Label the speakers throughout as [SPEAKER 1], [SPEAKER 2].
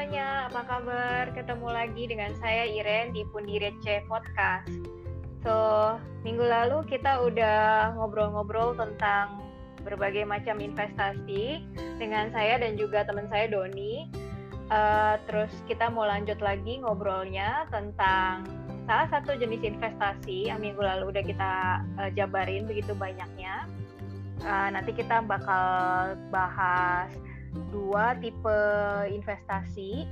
[SPEAKER 1] Semuanya, apa kabar? Ketemu lagi dengan saya Iren di Pundi Receh Podcast. So, minggu lalu kita udah ngobrol-ngobrol tentang berbagai macam investasi dengan saya dan juga teman saya Doni. Uh, terus kita mau lanjut lagi ngobrolnya tentang salah satu jenis investasi yang minggu lalu udah kita uh, jabarin begitu banyaknya. Uh, nanti kita bakal bahas dua tipe investasi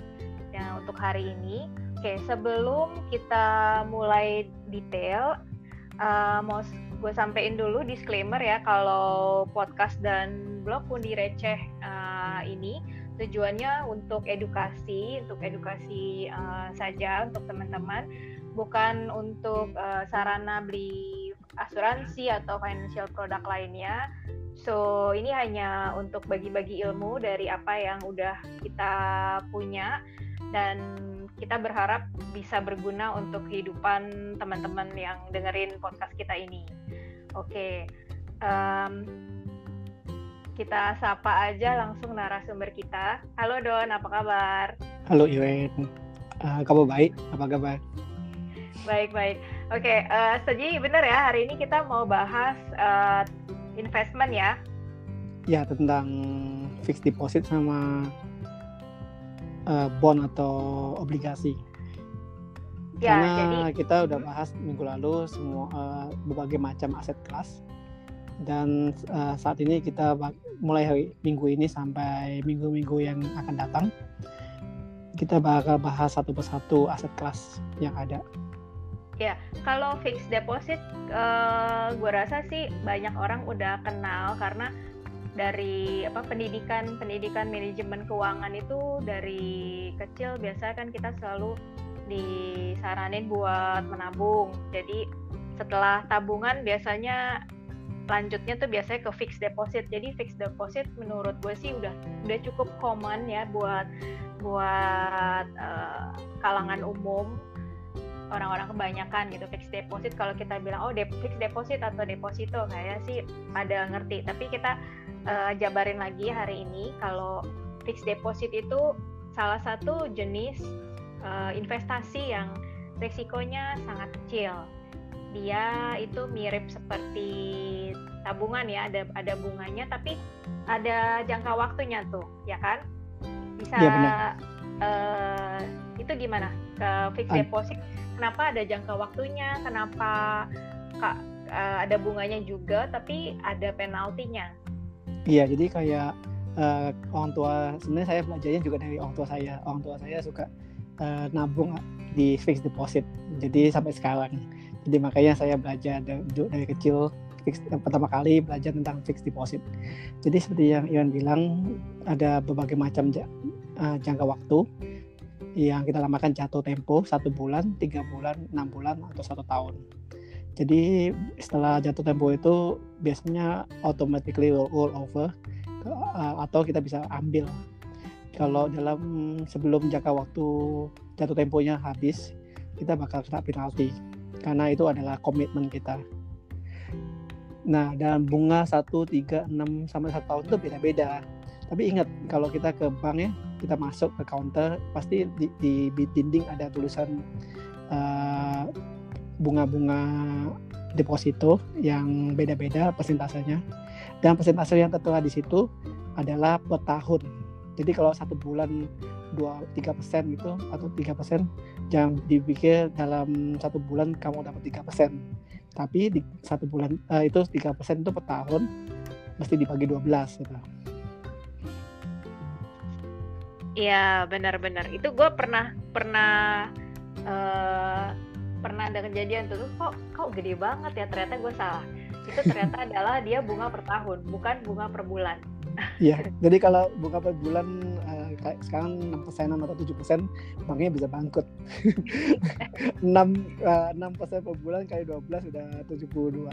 [SPEAKER 1] yang untuk hari ini. Oke, sebelum kita mulai detail, uh, mau gue sampein dulu disclaimer ya kalau podcast dan blog pun direceh uh, ini tujuannya untuk edukasi, untuk edukasi uh, saja untuk teman-teman, bukan untuk uh, sarana beli asuransi atau financial product lainnya So, ini hanya untuk bagi-bagi ilmu dari apa yang udah kita punya dan kita berharap bisa berguna untuk kehidupan teman-teman yang dengerin podcast kita ini. Oke, um, kita sapa aja langsung narasumber kita. Halo Don, apa kabar?
[SPEAKER 2] Halo Iren, uh, kamu baik? Apa kabar?
[SPEAKER 1] Baik Oke, uh, jadi benar ya hari ini kita mau bahas uh, investment ya?
[SPEAKER 2] Ya tentang fixed deposit sama uh, bond atau obligasi. Ya, Karena jadi... kita udah bahas minggu lalu semua uh, berbagai macam aset kelas dan uh, saat ini kita mulai hari minggu ini sampai minggu-minggu yang akan datang kita bakal bahas satu persatu aset kelas yang ada.
[SPEAKER 1] Ya, kalau fixed deposit, uh, eh, gue rasa sih banyak orang udah kenal karena dari apa pendidikan pendidikan manajemen keuangan itu dari kecil biasa kan kita selalu disaranin buat menabung. Jadi setelah tabungan biasanya lanjutnya tuh biasanya ke fixed deposit. Jadi fixed deposit menurut gue sih udah udah cukup common ya buat buat uh, kalangan umum orang-orang kebanyakan gitu fixed deposit. Kalau kita bilang oh de fixed deposit atau deposito kayak sih pada ngerti. Tapi kita uh, jabarin lagi hari ini kalau fixed deposit itu salah satu jenis uh, investasi yang risikonya sangat kecil. Dia itu mirip seperti tabungan ya ada ada bunganya tapi ada jangka waktunya tuh ya kan bisa ya, uh, itu gimana ke fixed deposit kenapa ada jangka waktunya, kenapa kak uh, ada bunganya juga, tapi ada penaltinya.
[SPEAKER 2] Iya, jadi kayak uh, orang tua sebenarnya saya belajarnya juga dari orang tua saya. Orang tua saya suka uh, nabung di fixed deposit, jadi sampai sekarang. Jadi makanya saya belajar dari, dari kecil fix, pertama kali belajar tentang fixed deposit. Jadi seperti yang Iwan bilang ada berbagai macam jangka waktu yang kita namakan jatuh tempo satu bulan, tiga bulan, enam bulan atau satu tahun. Jadi setelah jatuh tempo itu biasanya automatically roll, over uh, atau kita bisa ambil. Kalau dalam sebelum jangka waktu jatuh temponya habis, kita bakal kena penalti karena itu adalah komitmen kita. Nah, dalam bunga 1, 3, 6 sampai 1 tahun itu beda-beda. Tapi ingat kalau kita ke bank ya, kita masuk ke counter pasti di, di, di dinding ada tulisan uh, bunga-bunga deposito yang beda-beda persentasenya. Dan persentase yang tertera di situ adalah per tahun. Jadi kalau satu bulan dua tiga persen gitu atau tiga persen jangan dipikir dalam satu bulan kamu dapat tiga persen tapi di satu bulan uh, itu tiga persen itu per tahun mesti dibagi 12 gitu.
[SPEAKER 1] Iya benar-benar itu gue pernah pernah uh, pernah ada kejadian tuh kok kok gede banget ya ternyata gue salah itu ternyata adalah dia bunga per tahun bukan bunga per bulan.
[SPEAKER 2] Iya jadi kalau bunga per bulan uh, sekarang enam persenan atau tujuh persen banknya bisa bangkrut. enam eh, enam persen per bulan kali dua belas udah tujuh puluh dua.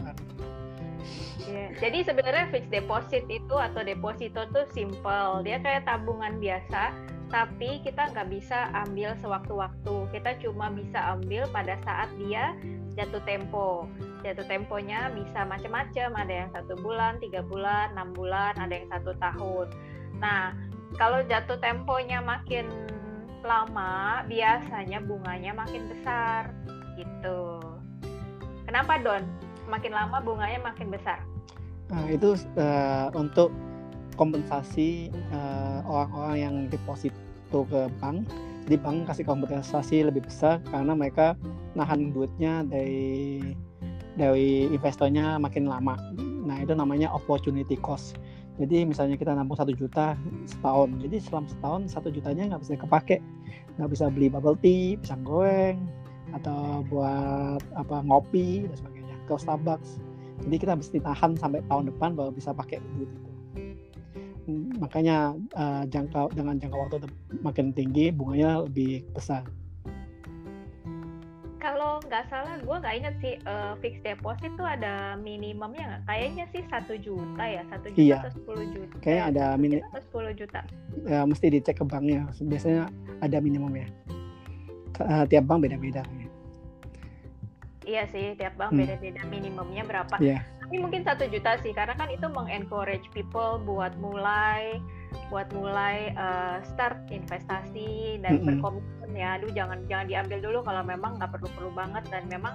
[SPEAKER 1] Yeah. Jadi sebenarnya fixed deposit itu atau deposito tuh simple. Dia kayak tabungan biasa, tapi kita nggak bisa ambil sewaktu-waktu. Kita cuma bisa ambil pada saat dia jatuh tempo. Jatuh temponya bisa macam-macam. Ada yang satu bulan, tiga bulan, enam bulan, ada yang satu tahun. Nah, kalau jatuh temponya makin lama, biasanya bunganya makin besar gitu. Kenapa Don? Makin lama bunganya makin besar.
[SPEAKER 2] Nah, itu uh, untuk kompensasi uh, orang-orang yang deposito ke bank. Jadi bank kasih kompensasi lebih besar karena mereka nahan duitnya dari dari investornya makin lama. Nah itu namanya opportunity cost. Jadi misalnya kita nampung satu juta setahun, jadi selama setahun satu jutanya nggak bisa kepake, nggak bisa beli bubble tea, pisang goreng, atau buat apa ngopi dan sebagainya ke Starbucks. Jadi kita mesti tahan sampai tahun depan baru bisa pakai duit itu. Makanya uh, jangka dengan jangka waktu makin tinggi bunganya lebih besar
[SPEAKER 1] kalau nggak salah gue nggak inget sih uh, fixed deposit tuh ada minimumnya nggak? Kayaknya sih satu juta ya satu juta iya. atau sepuluh juta.
[SPEAKER 2] Kayaknya ada minim
[SPEAKER 1] atau sepuluh juta?
[SPEAKER 2] Ya, mesti dicek ke banknya. Biasanya ada minimumnya. Uh, tiap bank beda-beda.
[SPEAKER 1] Iya sih tiap bank hmm. beda-beda minimumnya berapa.
[SPEAKER 2] Yeah.
[SPEAKER 1] tapi mungkin satu juta sih karena kan itu mengencourage people buat mulai buat mulai uh, start investasi dan mm -hmm. berkomitmen ya, aduh jangan jangan diambil dulu kalau memang nggak perlu-perlu banget dan memang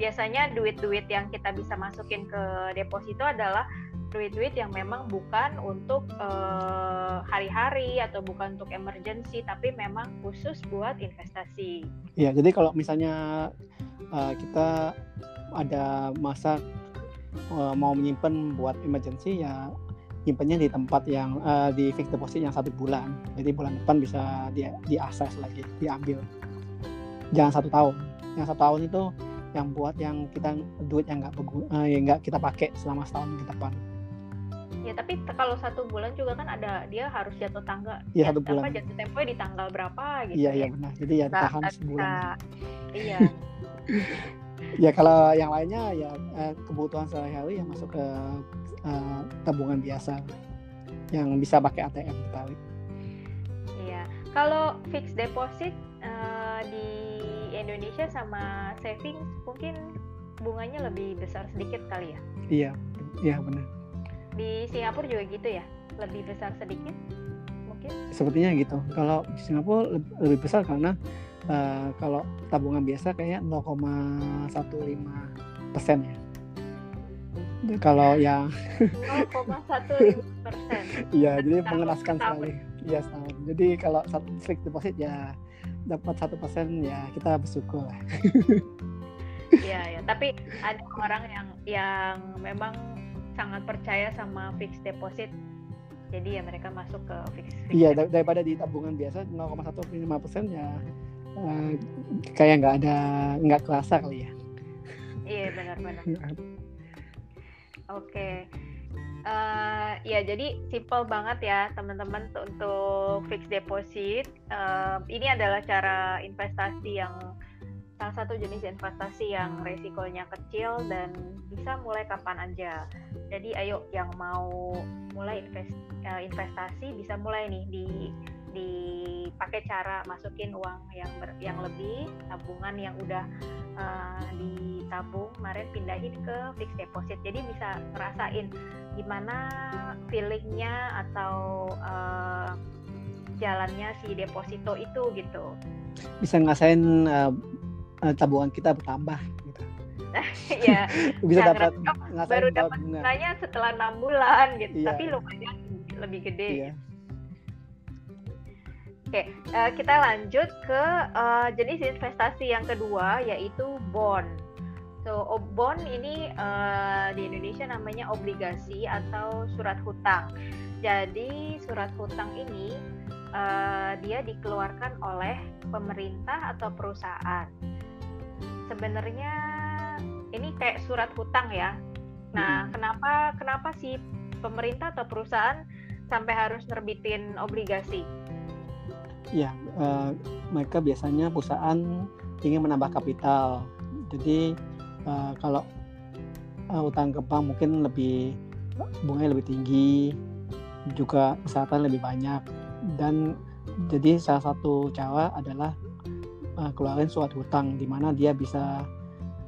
[SPEAKER 1] biasanya duit-duit yang kita bisa masukin ke deposito adalah duit-duit yang memang bukan untuk uh, hari-hari atau bukan untuk emergency tapi memang khusus buat investasi.
[SPEAKER 2] Iya, jadi kalau misalnya uh, kita ada masa uh, mau menyimpan buat emergency ya nyimpennya di tempat yang uh, di fixed deposit yang satu bulan. Jadi bulan depan bisa di diakses lagi diambil. Jangan satu tahun. Yang satu tahun itu yang buat yang kita duit yang nggak uh, yang nggak kita pakai selama setahun ke depan.
[SPEAKER 1] Ya tapi kalau satu bulan juga kan ada dia harus jatuh tangga.
[SPEAKER 2] Ya, satu bulan.
[SPEAKER 1] apa jatuh tempo di tanggal berapa gitu
[SPEAKER 2] iya iya ya. benar. Jadi ya nah, tahan sebulan
[SPEAKER 1] iya
[SPEAKER 2] ya kalau yang lainnya ya eh, kebutuhan sehari-hari yang masuk ke uh, tabungan biasa yang bisa pakai ATM Betawi.
[SPEAKER 1] Iya, kalau fixed deposit uh, di Indonesia sama savings mungkin bunganya lebih besar sedikit kali ya?
[SPEAKER 2] Iya, iya benar.
[SPEAKER 1] Di Singapura juga gitu ya, lebih besar sedikit mungkin?
[SPEAKER 2] Sepertinya gitu. Kalau di Singapura lebih besar karena uh, kalau tabungan biasa kayak 0,15 persen ya kalau yang
[SPEAKER 1] 0,1 persen.
[SPEAKER 2] Iya, jadi mengenaskan sekali. Iya, setahun. Jadi kalau satu fixed deposit ya dapat satu persen ya kita bersyukur lah.
[SPEAKER 1] Iya, ya. Tapi ada orang yang yang memang sangat percaya sama fixed deposit. Jadi ya mereka masuk ke fixed. fixed
[SPEAKER 2] iya, dar daripada di tabungan biasa 0,15 persen ya uh, kayak nggak ada nggak kerasa kali ya.
[SPEAKER 1] Iya, benar-benar. Oke. Uh, ya jadi simple banget ya teman-teman untuk fixed deposit. Uh, ini adalah cara investasi yang salah satu jenis investasi yang resikonya kecil dan bisa mulai kapan aja. Jadi ayo yang mau mulai invest, investasi bisa mulai nih di dipakai cara masukin uang yang ber, yang lebih tabungan yang udah uh, ditabung kemarin pindahin ke fixed deposit. Jadi bisa ngerasain gimana feelingnya atau uh, jalannya si deposito itu gitu.
[SPEAKER 2] Bisa ngerasain uh, tabungan kita bertambah gitu.
[SPEAKER 1] Ya
[SPEAKER 2] bisa dapat
[SPEAKER 1] baru dapat bunganya setelah enam bulan gitu. Iya. tapi lumayan lebih gede iya. gitu Oke, uh, kita lanjut ke uh, jenis investasi yang kedua yaitu bond. So, bond ini uh, di Indonesia namanya obligasi atau surat hutang. Jadi, surat hutang ini uh, dia dikeluarkan oleh pemerintah atau perusahaan. Sebenarnya ini kayak surat hutang ya. Nah, hmm. kenapa kenapa sih pemerintah atau perusahaan sampai harus nerbitin obligasi?
[SPEAKER 2] Ya uh, mereka biasanya perusahaan ingin menambah kapital jadi uh, kalau uh, utang ke bank mungkin lebih bunganya lebih tinggi juga kesehatan lebih banyak dan jadi salah satu cara adalah uh, keluarin surat hutang di mana dia bisa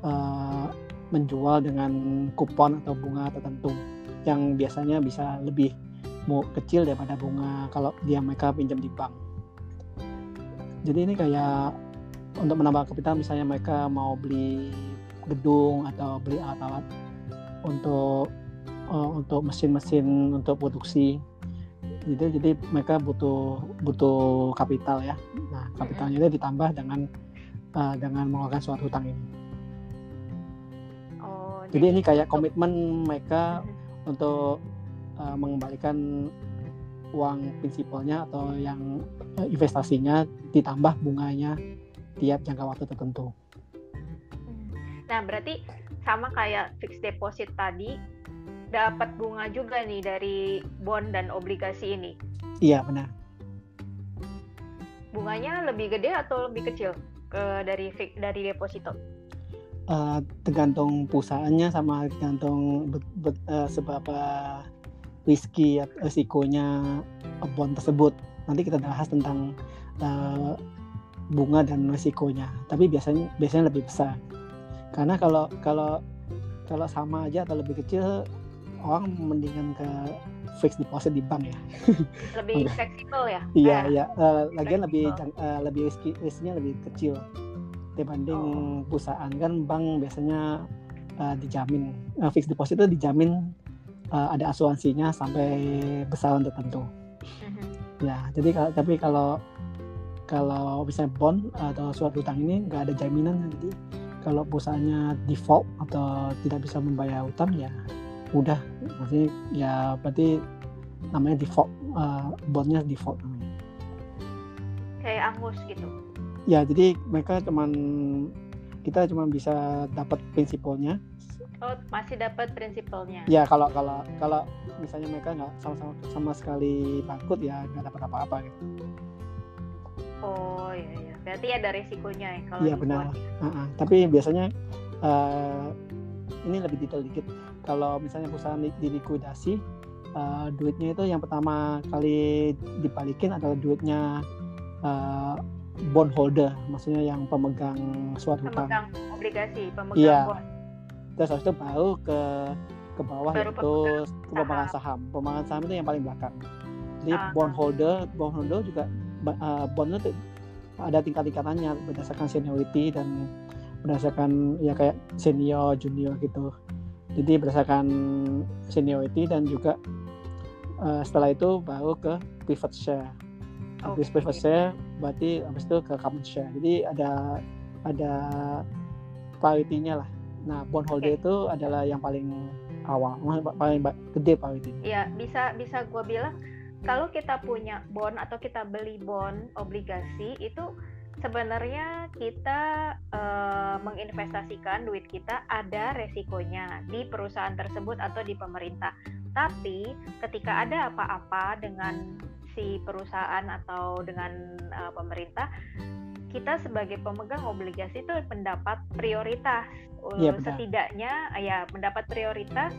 [SPEAKER 2] uh, menjual dengan kupon atau bunga tertentu yang biasanya bisa lebih kecil daripada bunga kalau dia mereka pinjam di bank. Jadi ini kayak untuk menambah kapital misalnya mereka mau beli gedung atau beli alat-alat untuk uh, untuk mesin-mesin untuk produksi. Jadi jadi mereka butuh butuh kapital ya. Nah kapitalnya itu ditambah dengan uh, dengan mengeluarkan suatu hutang ini.
[SPEAKER 1] Oh,
[SPEAKER 2] jadi, jadi ini kayak komitmen mereka untuk uh, mengembalikan uang prinsipalnya atau yang uh, investasinya ditambah bunganya tiap jangka waktu tertentu.
[SPEAKER 1] Nah, berarti sama kayak fixed deposit tadi, dapat bunga juga nih dari bond dan obligasi ini.
[SPEAKER 2] Iya, benar.
[SPEAKER 1] Bunganya lebih gede atau lebih kecil ke dari dari deposito?
[SPEAKER 2] Uh, tergantung perusahaannya sama tergantung bet, bet, uh, seberapa risky risikonya bond tersebut. Nanti kita bahas tentang uh, bunga dan risikonya. Tapi biasanya biasanya lebih besar. Karena kalau kalau kalau sama aja atau lebih kecil orang mendingan ke fixed deposit di bank ya.
[SPEAKER 1] Lebih fleksibel ya?
[SPEAKER 2] Iya eh, iya. Uh, lagian lebih uh, lebih riski riskinya lebih kecil dibanding oh. perusahaan. Kan bank biasanya uh, dijamin uh, fixed deposit itu dijamin uh, ada asuransinya sampai besaran tertentu. Uh-huh. ya jadi tapi kalau kalau misalnya bond atau suatu utang ini nggak ada jaminan jadi kalau perusahaannya default atau tidak bisa membayar utang ya udah. Maksudnya ya berarti namanya default uh, bondnya default namanya.
[SPEAKER 1] Kayak angus gitu.
[SPEAKER 2] Ya jadi mereka cuman kita cuma bisa dapat prinsipalnya
[SPEAKER 1] oh masih dapat prinsipalnya.
[SPEAKER 2] Ya kalau kalau kalau misalnya mereka nggak sama sama sama sekali bangkrut ya nggak dapat apa-apa gitu.
[SPEAKER 1] Oh iya iya. Berarti ada resikonya ya kalau
[SPEAKER 2] iya benar. Uh -uh. tapi biasanya uh, ini lebih detail dikit. Kalau misalnya perusahaan di, dilikuidasi uh, duitnya itu yang pertama kali dibalikin adalah duitnya uh, bondholder maksudnya yang pemegang suatu
[SPEAKER 1] hutang pemegang obligasi pemegang
[SPEAKER 2] iya.
[SPEAKER 1] bond
[SPEAKER 2] terus habis itu baru ke ke bawah baru itu ke pemegang saham. Pemegang saham itu yang paling belakang. Jadi uh, bondholder bondholder juga uh, bond itu ada tingkat-tingkatannya berdasarkan seniority dan berdasarkan ya kayak senior junior gitu. Jadi berdasarkan seniority dan juga uh, setelah itu baru ke pivot share. Habis okay. pivot share berarti habis itu ke common share. Jadi ada ada priority-nya lah nah bondholder okay. itu adalah yang paling awal paling gede priority
[SPEAKER 1] Iya bisa bisa gue bilang kalau kita punya bond atau kita beli bond obligasi itu sebenarnya kita uh, menginvestasikan duit kita ada resikonya di perusahaan tersebut atau di pemerintah. Tapi ketika ada apa-apa dengan si perusahaan atau dengan uh, pemerintah, kita sebagai pemegang obligasi itu mendapat prioritas. Ya, Setidaknya ya mendapat prioritas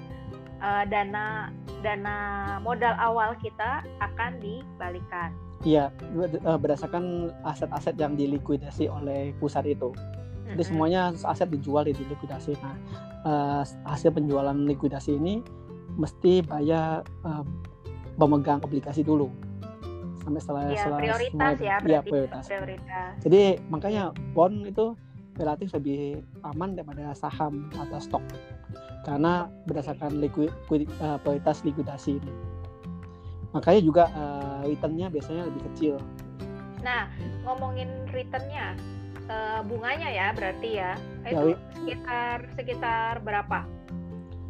[SPEAKER 1] uh, dana dana modal awal kita akan dibalikan.
[SPEAKER 2] Iya, eh, berdasarkan aset-aset yang dilikuidasi oleh pusat itu. Jadi mm-hmm. semuanya aset dijual di likuidasi. Nah, uh, hasil penjualan likuidasi ini mesti bayar uh, pemegang obligasi dulu sampai setelah
[SPEAKER 1] ya,
[SPEAKER 2] setelah
[SPEAKER 1] prioritas semua, ya,
[SPEAKER 2] ya prioritas.
[SPEAKER 1] prioritas.
[SPEAKER 2] Jadi makanya bond itu relatif lebih aman daripada saham atau stok karena berdasarkan likuid, uh, prioritas likuidasi ini. Makanya juga uh, returnnya biasanya lebih kecil.
[SPEAKER 1] Nah, ngomongin returnnya, uh, bunganya ya berarti ya, ya itu sekitar sekitar berapa?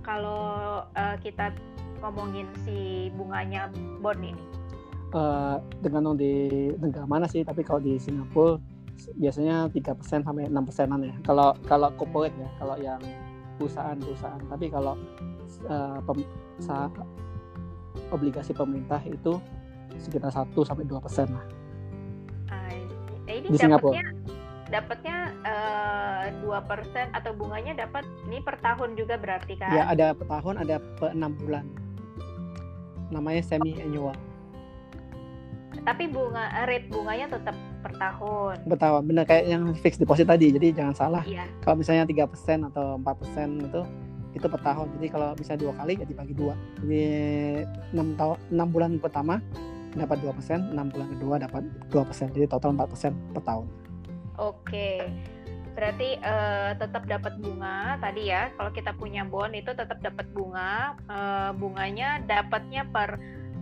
[SPEAKER 1] Kalau uh, kita ngomongin si bunganya bond ini?
[SPEAKER 2] Uh, dengan di negara mana sih? Tapi kalau di Singapura biasanya tiga persen sampai enam persenan ya. Kalau kalau corporate ya, kalau yang perusahaan-perusahaan tapi kalau uh, pem, obligasi pemerintah itu sekitar 1 sampai dua persen lah.
[SPEAKER 1] Eh, ini di Singapura. Dapatnya eh, dua uh, persen atau bunganya dapat ini per tahun juga berarti kan?
[SPEAKER 2] Ya ada per tahun ada per enam bulan. Namanya semi annual.
[SPEAKER 1] Tapi bunga rate bunganya tetap per tahun.
[SPEAKER 2] Per tahun, benar kayak yang fixed deposit tadi. Jadi jangan salah. Iya. Kalau misalnya tiga persen atau empat persen itu itu per tahun jadi kalau bisa dua kali ya dibagi dua jadi enam tahun enam bulan pertama dapat dua persen enam bulan kedua dapat dua persen jadi total empat persen per tahun
[SPEAKER 1] oke berarti uh, tetap dapat bunga tadi ya kalau kita punya bond itu tetap dapat bunga uh, bunganya dapatnya per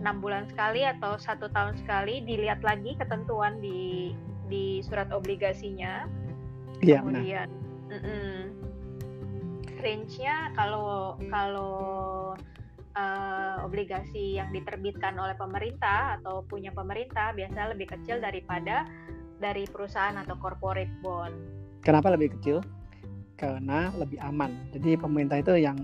[SPEAKER 1] enam bulan sekali atau satu tahun sekali dilihat lagi ketentuan di di surat obligasinya
[SPEAKER 2] ya,
[SPEAKER 1] kemudian mm -mm, range-nya kalau kalau uh, obligasi yang diterbitkan oleh pemerintah atau punya pemerintah biasanya lebih kecil daripada dari perusahaan atau corporate bond.
[SPEAKER 2] Kenapa lebih kecil? Karena lebih aman. Jadi pemerintah itu yang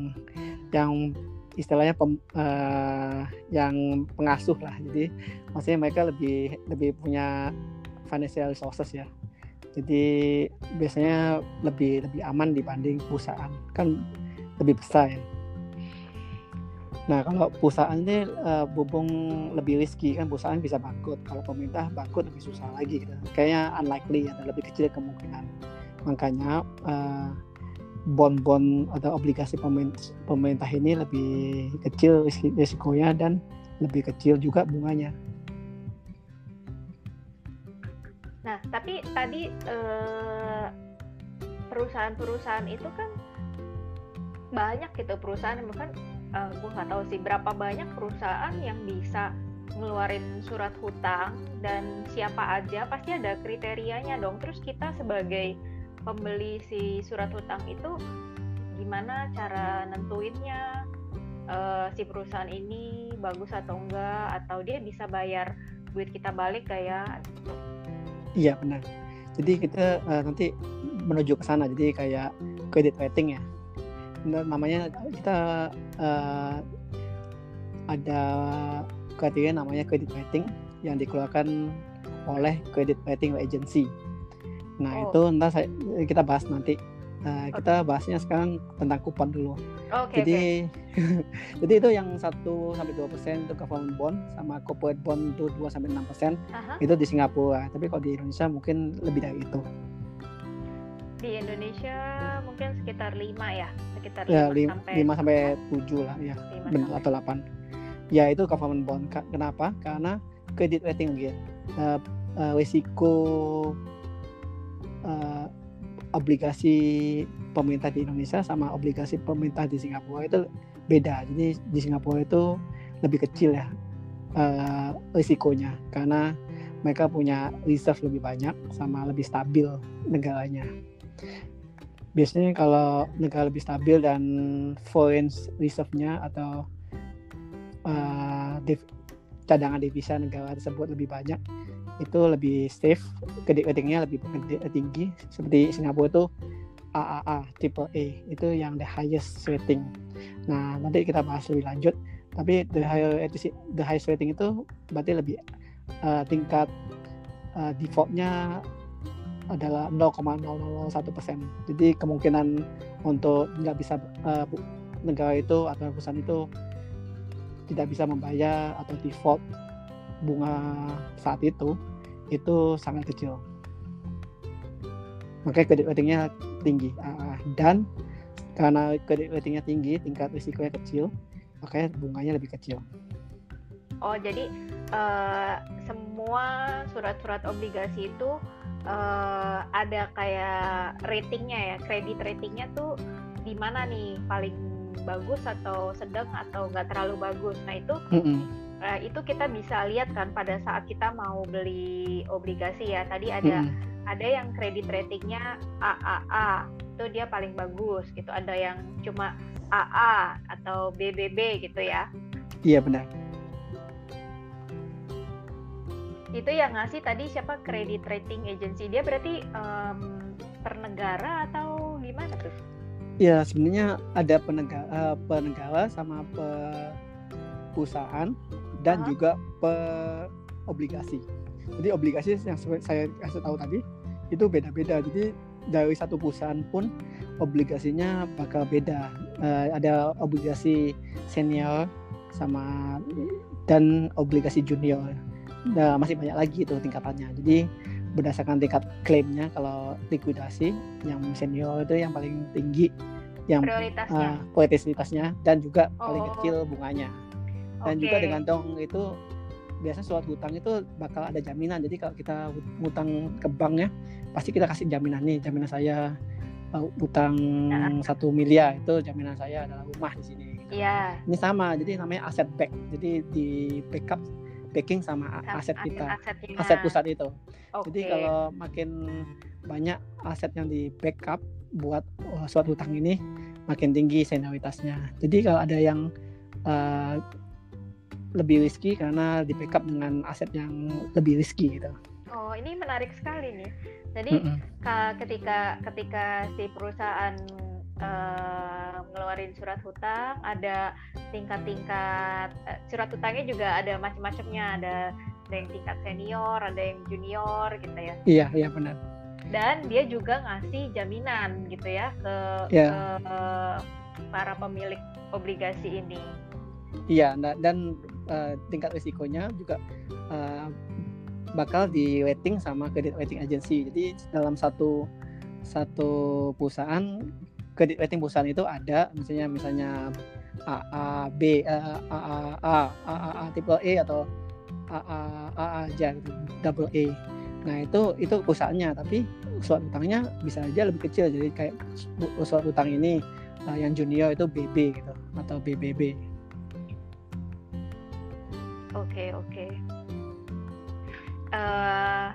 [SPEAKER 2] yang istilahnya pem, uh, yang pengasuh lah. Jadi maksudnya mereka lebih lebih punya financial resources ya. Jadi biasanya lebih lebih aman dibanding perusahaan. Kan lebih besar ya. Nah kalau perusahaan ini uh, bubung lebih riski kan perusahaan bisa bangkrut. Kalau pemerintah bangkrut lebih susah lagi gitu. Kayaknya unlikely ya, lebih kecil kemungkinan makanya uh, bond-bond atau obligasi pemerintah ini lebih kecil risikonya dan lebih kecil juga bunganya.
[SPEAKER 1] Nah, tapi tadi eh, perusahaan-perusahaan itu kan banyak gitu perusahaan uh, eh, gue nggak tahu sih berapa banyak perusahaan yang bisa ngeluarin surat hutang dan siapa aja pasti ada kriterianya dong. Terus kita sebagai pembeli si surat hutang itu gimana cara nentuinnya uh, si perusahaan ini bagus atau enggak atau dia bisa bayar duit kita balik kayak
[SPEAKER 2] iya benar. Jadi kita uh, nanti menuju ke sana jadi kayak credit rating ya. Namanya kita uh, ada kriteria namanya credit rating yang dikeluarkan oleh credit rating agency Nah oh. itu ntar saya, kita bahas nanti. Nah, okay. kita bahasnya sekarang tentang kupon dulu.
[SPEAKER 1] Okay,
[SPEAKER 2] jadi okay. jadi itu yang 1 sampai dua persen itu government bond sama corporate bond itu 2 sampai enam persen itu di Singapura. Tapi kalau di Indonesia mungkin lebih dari itu.
[SPEAKER 1] Di Indonesia mungkin sekitar 5 ya, sekitar
[SPEAKER 2] 5 ya, 5 sampai 5 sampai 7 lah ya. Benar atau 8. Ya itu government bond. Kenapa? Karena credit rating again. Uh, uh, risiko uh, obligasi pemerintah di Indonesia sama obligasi pemerintah di Singapura itu beda. Jadi di Singapura itu lebih kecil ya uh, risikonya karena mereka punya reserve lebih banyak sama lebih stabil negaranya. Biasanya kalau negara lebih stabil dan foreign reserve-nya atau uh, cadangan devisa negara tersebut lebih banyak, itu lebih safe kredit ratingnya lebih tinggi. Seperti Singapura itu AAA tipe A itu yang the highest rating. Nah nanti kita bahas lebih lanjut. Tapi the higher the highest rating itu berarti lebih uh, tingkat uh, defaultnya adalah 0,001 persen. Jadi kemungkinan untuk nggak bisa uh, negara itu atau perusahaan itu tidak bisa membayar atau default bunga saat itu itu sangat kecil. Makanya kredit ratingnya tinggi. Uh, dan karena kredit ratingnya tinggi tingkat risikonya kecil makanya bunganya lebih kecil.
[SPEAKER 1] Oh jadi uh, semua surat-surat obligasi itu uh, ada kayak ratingnya ya? Kredit ratingnya tuh di mana nih? Paling bagus atau sedang atau nggak terlalu bagus? Nah itu mm -hmm uh, itu kita bisa lihat kan pada saat kita mau beli obligasi ya. Tadi ada hmm. ada yang kredit ratingnya AAA itu dia paling bagus gitu. Ada yang cuma AA atau BBB gitu ya.
[SPEAKER 2] Iya benar.
[SPEAKER 1] Itu yang ngasih tadi siapa? Kredit rating agency. Dia berarti um, per negara atau gimana tuh?
[SPEAKER 2] Ya sebenarnya ada penegara, uh, penegara sama pe perusahaan dan uh juga pe obligasi. Jadi obligasi yang saya kasih tahu tadi itu beda-beda. Jadi dari satu perusahaan pun obligasinya bakal beda. Uh, ada obligasi senior sama dan obligasi junior. Nah, masih banyak lagi itu tingkatannya. Jadi berdasarkan tingkat klaimnya kalau likuidasi yang senior itu yang paling tinggi yang
[SPEAKER 1] prioritasnya
[SPEAKER 2] uh, prioritasnya dan juga paling
[SPEAKER 1] Oh.
[SPEAKER 2] kecil bunganya. Dan juga
[SPEAKER 1] Oke.
[SPEAKER 2] dengan dong itu biasa suatu hutang itu bakal ada jaminan. Jadi kalau kita hutang ke bank ya, pasti kita kasih jaminan nih, jaminan saya uh, hutang
[SPEAKER 1] Nah.
[SPEAKER 2] satu miliar itu jaminan saya adalah rumah di sini.
[SPEAKER 1] Iya.
[SPEAKER 2] Ini sama, jadi namanya aset back. Jadi di backup backing sama aset kita,
[SPEAKER 1] asetnya.
[SPEAKER 2] aset pusat itu.
[SPEAKER 1] Oke.
[SPEAKER 2] Jadi kalau makin banyak aset yang di backup buat uh, suatu hutang ini makin tinggi senioritasnya. Jadi kalau ada yang uh, lebih risky karena di backup dengan aset yang lebih risky gitu.
[SPEAKER 1] Oh, ini menarik sekali nih. Jadi
[SPEAKER 2] Mm-mm.
[SPEAKER 1] ka- ketika ketika si perusahaan eh, ngeluarin surat hutang, ada tingkat-tingkat eh, surat hutangnya juga ada macam-macamnya. Ada ada yang tingkat senior, ada yang junior gitu ya.
[SPEAKER 2] Iya, iya benar.
[SPEAKER 1] Dan dia juga ngasih jaminan gitu ya ke,
[SPEAKER 2] Iya.
[SPEAKER 1] ke para pemilik obligasi ini.
[SPEAKER 2] Iya, dan uh, tingkat risikonya juga uh, bakal di rating sama credit rating agency. Jadi dalam satu satu perusahaan credit rating perusahaan itu ada misalnya misalnya AA, B, uh, AA, A, AAA triple A atau AA aja gitu, double A. Nah itu itu perusahaannya, tapi surat utangnya bisa aja lebih kecil. Jadi kayak surat utang ini uh, yang junior itu BB gitu atau BBB.
[SPEAKER 1] Oke, oke. Eh,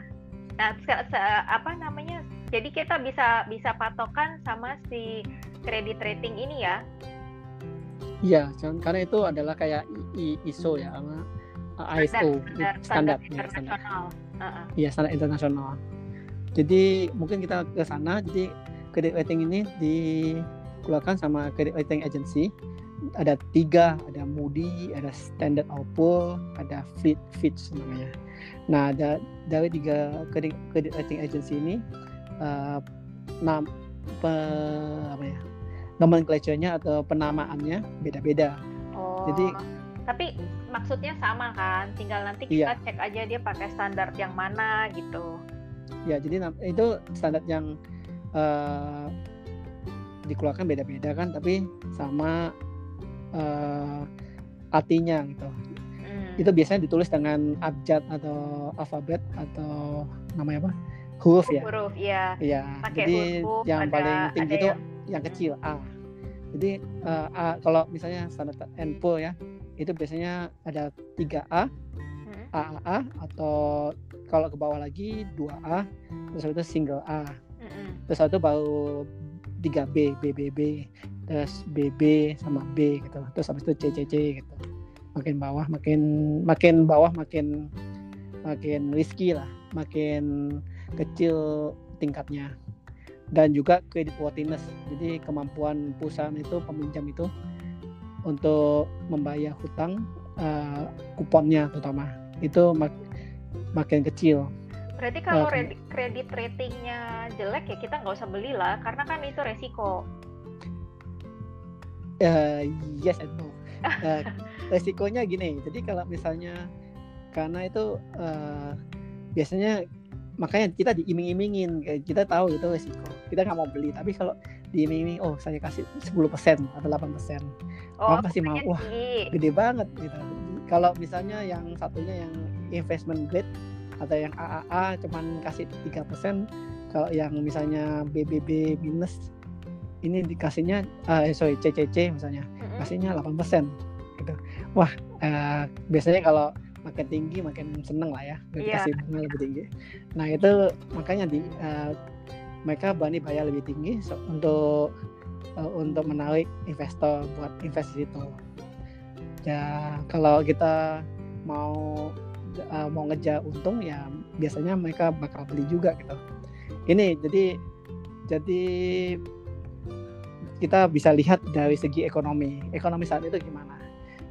[SPEAKER 1] nah, se- se- apa namanya? Jadi kita bisa bisa patokan sama si credit rating ini ya.
[SPEAKER 2] Iya, karena itu adalah kayak ISO ya, sama uh, ISO
[SPEAKER 1] standar,
[SPEAKER 2] standar, ya. Iya, standar internasional. Jadi mungkin kita ke sana. Jadi credit rating ini dikeluarkan sama credit rating agency. Ada tiga, ada Moody, ada Standard Poor, ada Fitch, Fitch namanya. Nah, da- dari tiga credit, credit rating agency ini, uh, nam, pe- apa ya, nomenklaturnya atau penamaannya beda-beda.
[SPEAKER 1] Oh.
[SPEAKER 2] Jadi-
[SPEAKER 1] tapi maksudnya sama kan? Tinggal nanti
[SPEAKER 2] Iya.
[SPEAKER 1] kita cek aja dia pakai standar yang mana gitu.
[SPEAKER 2] Ya, jadi itu standar yang eh, dikeluarkan beda-beda kan, tapi sama eh, artinya gitu.
[SPEAKER 1] Hmm.
[SPEAKER 2] Itu biasanya ditulis dengan abjad atau alfabet atau namanya apa? Huruf ya.
[SPEAKER 1] huruf ya.
[SPEAKER 2] Iya.
[SPEAKER 1] Pakai
[SPEAKER 2] Jadi
[SPEAKER 1] huruf,
[SPEAKER 2] yang
[SPEAKER 1] ada-
[SPEAKER 2] paling tinggi
[SPEAKER 1] ada
[SPEAKER 2] itu
[SPEAKER 1] yang-
[SPEAKER 2] yang kecil A. Jadi eh, A kalau misalnya standar Enpo ya, itu biasanya ada 3A,
[SPEAKER 1] Hmm.
[SPEAKER 2] AAA atau kalau ke bawah lagi 2A, terus itu single A.
[SPEAKER 1] Mm-mm.
[SPEAKER 2] terus itu baru 3B, BBB, terus BB sama B gitu. Terus habis itu CCC gitu. Makin bawah makin makin bawah makin makin risky lah, makin kecil tingkatnya. Dan juga credit worthiness. Jadi kemampuan perusahaan itu peminjam itu untuk membayar hutang eh, kuponnya terutama itu mak- makin kecil.
[SPEAKER 1] Berarti kalau redi- kredit ratingnya jelek ya kita nggak usah beli lah, karena kan itu resiko.
[SPEAKER 2] Eh, yes and no. Eh, resikonya gini, jadi kalau misalnya karena itu eh, biasanya makanya kita diiming-imingin, kita tahu itu resiko, kita nggak mau beli, tapi kalau diiming-iming, oh saya kasih 10% atau 8%,
[SPEAKER 1] Oh,
[SPEAKER 2] Orang pasti mau, wah. gede banget gitu. Kalau misalnya yang satunya yang investment grade atau yang AAA cuman kasih 3%, kalau yang misalnya BBB minus ini dikasihnya, eh sorry CCC misalnya
[SPEAKER 1] Mm-mm.
[SPEAKER 2] kasihnya 8% gitu. Wah, eh, biasanya kalau makin tinggi makin seneng lah ya
[SPEAKER 1] Iya.
[SPEAKER 2] dikasih bunga lebih tinggi. Nah itu makanya di eh, mereka berani bayar lebih tinggi so- untuk eh, untuk menarik investor buat invest di situ. Ya kalau kita mau eh, mau ngejar untung ya biasanya mereka bakal beli juga gitu. Ini jadi jadi kita bisa lihat dari segi ekonomi. Ekonomi saat itu gimana?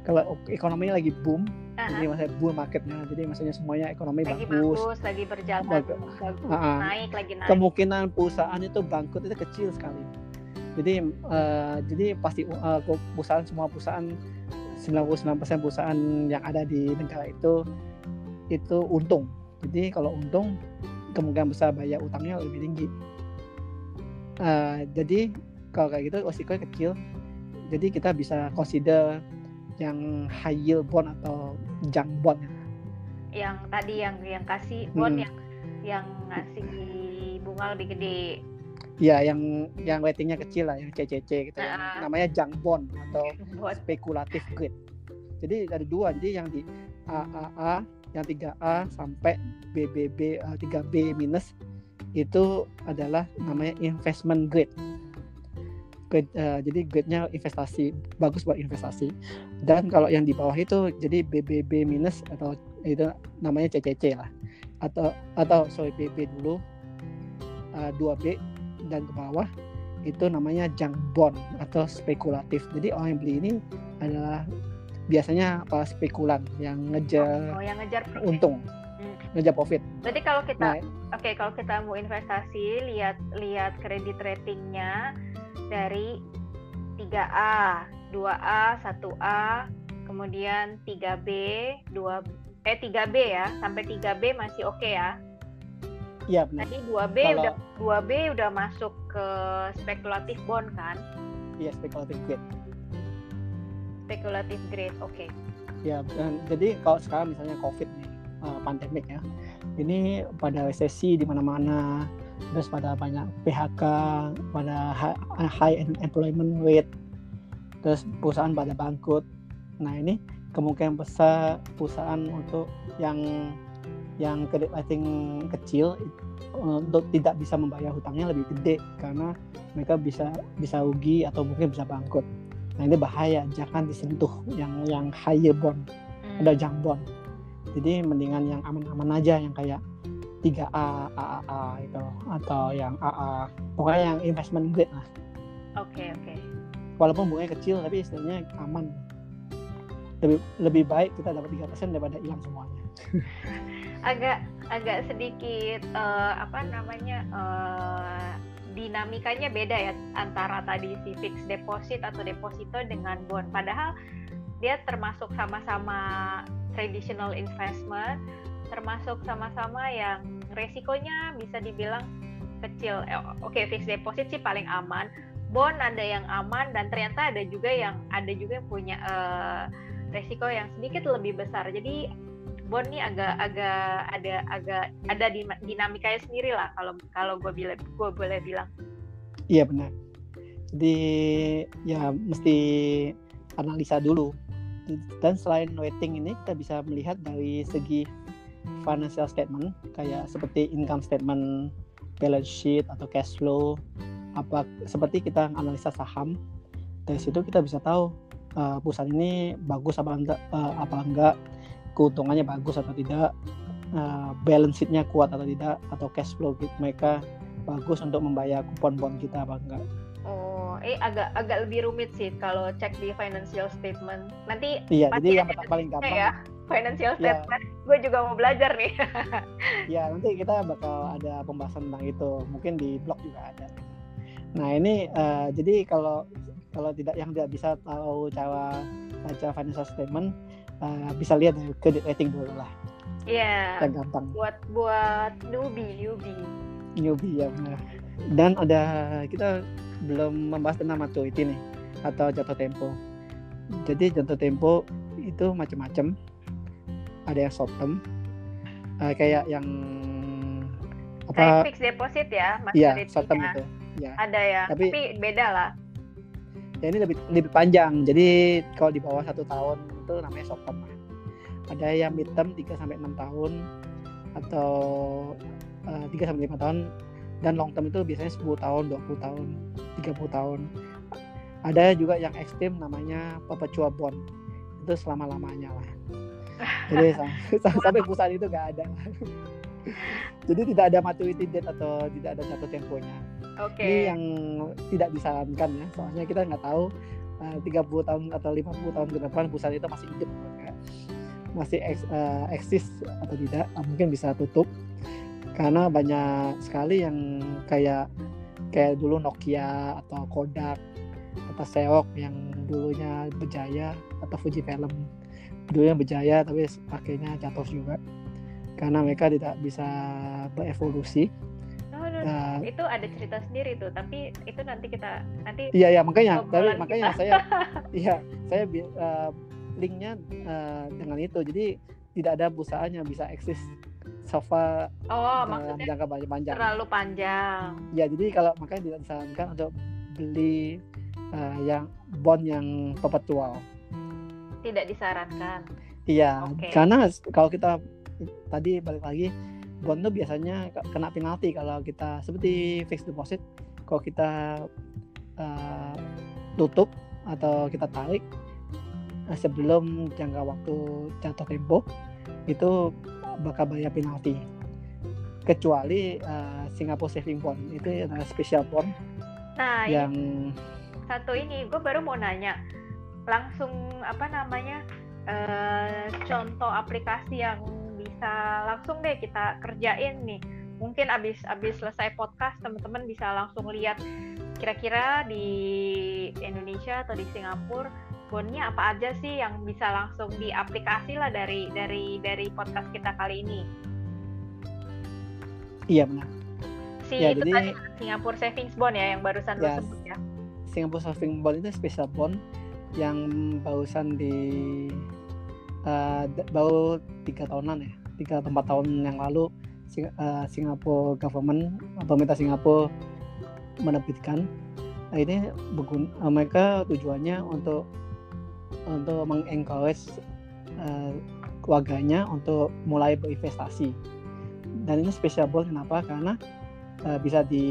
[SPEAKER 2] Kalau ekonominya lagi boom,
[SPEAKER 1] Aha,
[SPEAKER 2] jadi maksudnya bull marketnya, jadi maksudnya semuanya ekonomi
[SPEAKER 1] lagi
[SPEAKER 2] bagus.
[SPEAKER 1] bagus, lagi berjalan,
[SPEAKER 2] Bagus.
[SPEAKER 1] bagus,
[SPEAKER 2] Ah, ah.
[SPEAKER 1] naik lagi naik.
[SPEAKER 2] Kemungkinan perusahaan itu bangkrut itu kecil sekali. Jadi eh, jadi pasti ke- perusahaan semua perusahaan 99% perusahaan yang ada di negara itu itu untung. Jadi kalau untung kemungkinan besar bayar utangnya lebih tinggi. Eh, jadi kalau kayak gitu resikonya kecil jadi kita bisa consider yang high yield bond atau junk bond
[SPEAKER 1] yang tadi yang yang kasih bond
[SPEAKER 2] Hmm.
[SPEAKER 1] yang yang ngasih bunga lebih gede
[SPEAKER 2] ya yang yang ratingnya kecil lah yang CCC gitu yang
[SPEAKER 1] Nah.
[SPEAKER 2] namanya junk bond atau
[SPEAKER 1] buat
[SPEAKER 2] spekulatif grade jadi ada dua jadi yang di AAA yang 3A sampai BBB eh, 3B minus itu adalah namanya investment grade. Grade eh, jadi grade-nya investasi bagus buat investasi. Dan kalau yang di bawah itu jadi BBB minus atau itu namanya CCC lah. Atau atau sorry BB dulu eh, 2B dan ke bawah itu namanya junk bond atau spekulatif. Jadi orang yang beli ini adalah biasanya para spekulan yang ngejar
[SPEAKER 1] oh, yang ngejar
[SPEAKER 2] untung
[SPEAKER 1] Hmm.
[SPEAKER 2] ngejar profit
[SPEAKER 1] Berarti kalau kita
[SPEAKER 2] nah
[SPEAKER 1] oke kalau kita mau investasi lihat lihat kredit ratingnya dari 3A, 2A, 1A, kemudian 3B, 2 eh 3B ya, sampai 3B masih oke ya.
[SPEAKER 2] iya benar
[SPEAKER 1] Tadi 2B
[SPEAKER 2] Kalau-
[SPEAKER 1] udah 2B udah masuk ke spekulatif bond kan?
[SPEAKER 2] iya spekulatif grade
[SPEAKER 1] Spekulatif grade. Oke.
[SPEAKER 2] ya dan jadi kalau sekarang misalnya covid nih eh, pandemik ya ini pada resesi di mana-mana terus pada banyak PHK pada hi- high employment rate terus perusahaan pada bangkrut nah ini kemungkinan besar perusahaan untuk yang yang kredit rating kecil untuk tidak bisa membayar hutangnya lebih gede karena mereka bisa bisa rugi atau mungkin bisa bangkrut nah ini bahaya. Jangan disentuh yang yang higher bond.
[SPEAKER 1] Hmm.
[SPEAKER 2] ada junk bond. Jadi mendingan yang aman-aman aja yang kayak 3A, AAA itu atau yang AA pokoknya yang investment grade lah.
[SPEAKER 1] Oke, oke.
[SPEAKER 2] walaupun bunganya kecil tapi istilahnya aman. Lebih lebih baik kita dapat 3% daripada hilang semuanya.
[SPEAKER 1] Agak agak sedikit eh, apa namanya eh, dinamikanya beda ya antara tadi si fixed deposit atau deposito dengan bond. Padahal dia termasuk sama-sama traditional investment, termasuk sama-sama yang resikonya bisa dibilang kecil. Eh, Oke, fixed deposit sih paling aman. Bond ada yang aman dan ternyata ada juga yang ada juga yang punya eh, resiko yang sedikit lebih besar. Jadi bond nih agak agak ada agak ada din- dinamikanya sendiri lah kalau kalau gue bilang gue boleh bilang.
[SPEAKER 2] iya benar. Jadi ya mesti analisa dulu. Dan selain rating ini kita bisa melihat dari segi financial statement kayak seperti income statement balance sheet atau cash flow apa seperti kita analisa saham. Dari situ kita bisa tahu uh, perusahaan ini bagus apa enggak uh, apa enggak keuntungannya bagus atau tidak uh, balance sheetnya kuat atau tidak atau cash flow mereka bagus untuk membayar kupon bond kita apa enggak
[SPEAKER 1] Oh, eh agak agak lebih rumit sih kalau cek di financial statement. Nanti
[SPEAKER 2] iya jadi yang paling gampang
[SPEAKER 1] ya financial
[SPEAKER 2] Iya.
[SPEAKER 1] statement. Gue juga mau belajar nih.
[SPEAKER 2] ya nanti kita bakal ada pembahasan tentang itu mungkin di blog juga ada nah ini eh, jadi kalau kalau tidak yang tidak bisa tahu cara baca financial statement eh, bisa lihat dari credit rating dulu lah.
[SPEAKER 1] Iya.
[SPEAKER 2] yang gampang.
[SPEAKER 1] Buat buat newbie newbie.
[SPEAKER 2] newbie ya benar. Dan ada kita belum membahas tentang maturity nih atau jatuh tempo. Jadi jatuh tempo itu macam-macam ada yang short term eh, kayak yang
[SPEAKER 1] Kayak
[SPEAKER 2] apa
[SPEAKER 1] fixed deposit ya, Mas
[SPEAKER 2] iya short term itu ya
[SPEAKER 1] Ada ya,
[SPEAKER 2] Tapi-
[SPEAKER 1] tapi, beda lah.
[SPEAKER 2] ya ini lebih lebih panjang. Jadi kalau di bawah satu tahun itu namanya short term lah. ada yang mid term 3 sampai 6 tahun atau eh, 3 sampai 5 tahun dan long term itu biasanya 10 tahun 20 tahun 30 tahun. Ada juga yang ekstrim namanya perpetual bond. Itu selama lamanya lah. Jadi sam- sam- sampai perusahaan itu gak ada. Jadi tidak ada maturity date atau tidak ada jatuh temponya.
[SPEAKER 1] Oke.
[SPEAKER 2] ini yang tidak disarankan ya. Soalnya kita nggak tahu uh, 30 tahun atau 50 tahun ke depan perusahaan itu masih hidup enggak. masih eks- uh, eksis atau tidak uh, mungkin bisa tutup. Karena banyak sekali yang kayak kayak dulu Nokia atau Kodak atau Seok yang dulunya berjaya atau Fujifilm dulunya berjaya tapi pakainya jatuh juga. Karena mereka tidak bisa berevolusi
[SPEAKER 1] itu ada cerita sendiri tuh tapi itu nanti kita nanti
[SPEAKER 2] iya iya makanya tapi makanya
[SPEAKER 1] kita.
[SPEAKER 2] saya iya saya eh, linknya eh, dengan itu. Jadi tidak ada yang bisa eksis sofa
[SPEAKER 1] oh
[SPEAKER 2] dalam
[SPEAKER 1] maksudnya
[SPEAKER 2] jangka panjang
[SPEAKER 1] terlalu panjang.
[SPEAKER 2] Ya jadi kalau makanya tidak disarankan untuk beli eh, yang bond yang perpetual.
[SPEAKER 1] Tidak disarankan?
[SPEAKER 2] Iya
[SPEAKER 1] Oke.
[SPEAKER 2] karena kalau kita tadi balik lagi bond itu biasanya ke- kena penalti kalau kita seperti fixed deposit. Kalau kita eh, tutup atau kita tarik eh, sebelum jangka waktu jatuh tempo itu bakal bayar penalti. Kecuali eh, Singapore Saving Bond itu adalah special bond
[SPEAKER 1] nah ini
[SPEAKER 2] yang
[SPEAKER 1] satu ini gue baru mau nanya. Langsung apa namanya eh, contoh aplikasi yang bisa langsung deh kita kerjain nih. Mungkin abis abis selesai podcast teman-teman bisa langsung lihat kira-kira di Indonesia atau di Singapura bondnya apa aja sih yang bisa langsung diaplikasi lah dari dari dari podcast kita kali ini.
[SPEAKER 2] Iya benar.
[SPEAKER 1] Si
[SPEAKER 2] Ya,
[SPEAKER 1] itu
[SPEAKER 2] jadi-
[SPEAKER 1] tadi Singapore Savings Bond ya yang barusan
[SPEAKER 2] Ya,
[SPEAKER 1] sebut ya.
[SPEAKER 2] Singapore Saving Bond itu special bond yang barusan di d- baru tiga tahunan ya tiga empat tahun yang lalu Sing- eh, Singapore government pemerintah Singapura menerbitkan. Nah, ini eh, mereka tujuannya untuk untuk mengencourage eh, warganya untuk mulai berinvestasi. Dan ini special bond kenapa? Karena eh, bisa di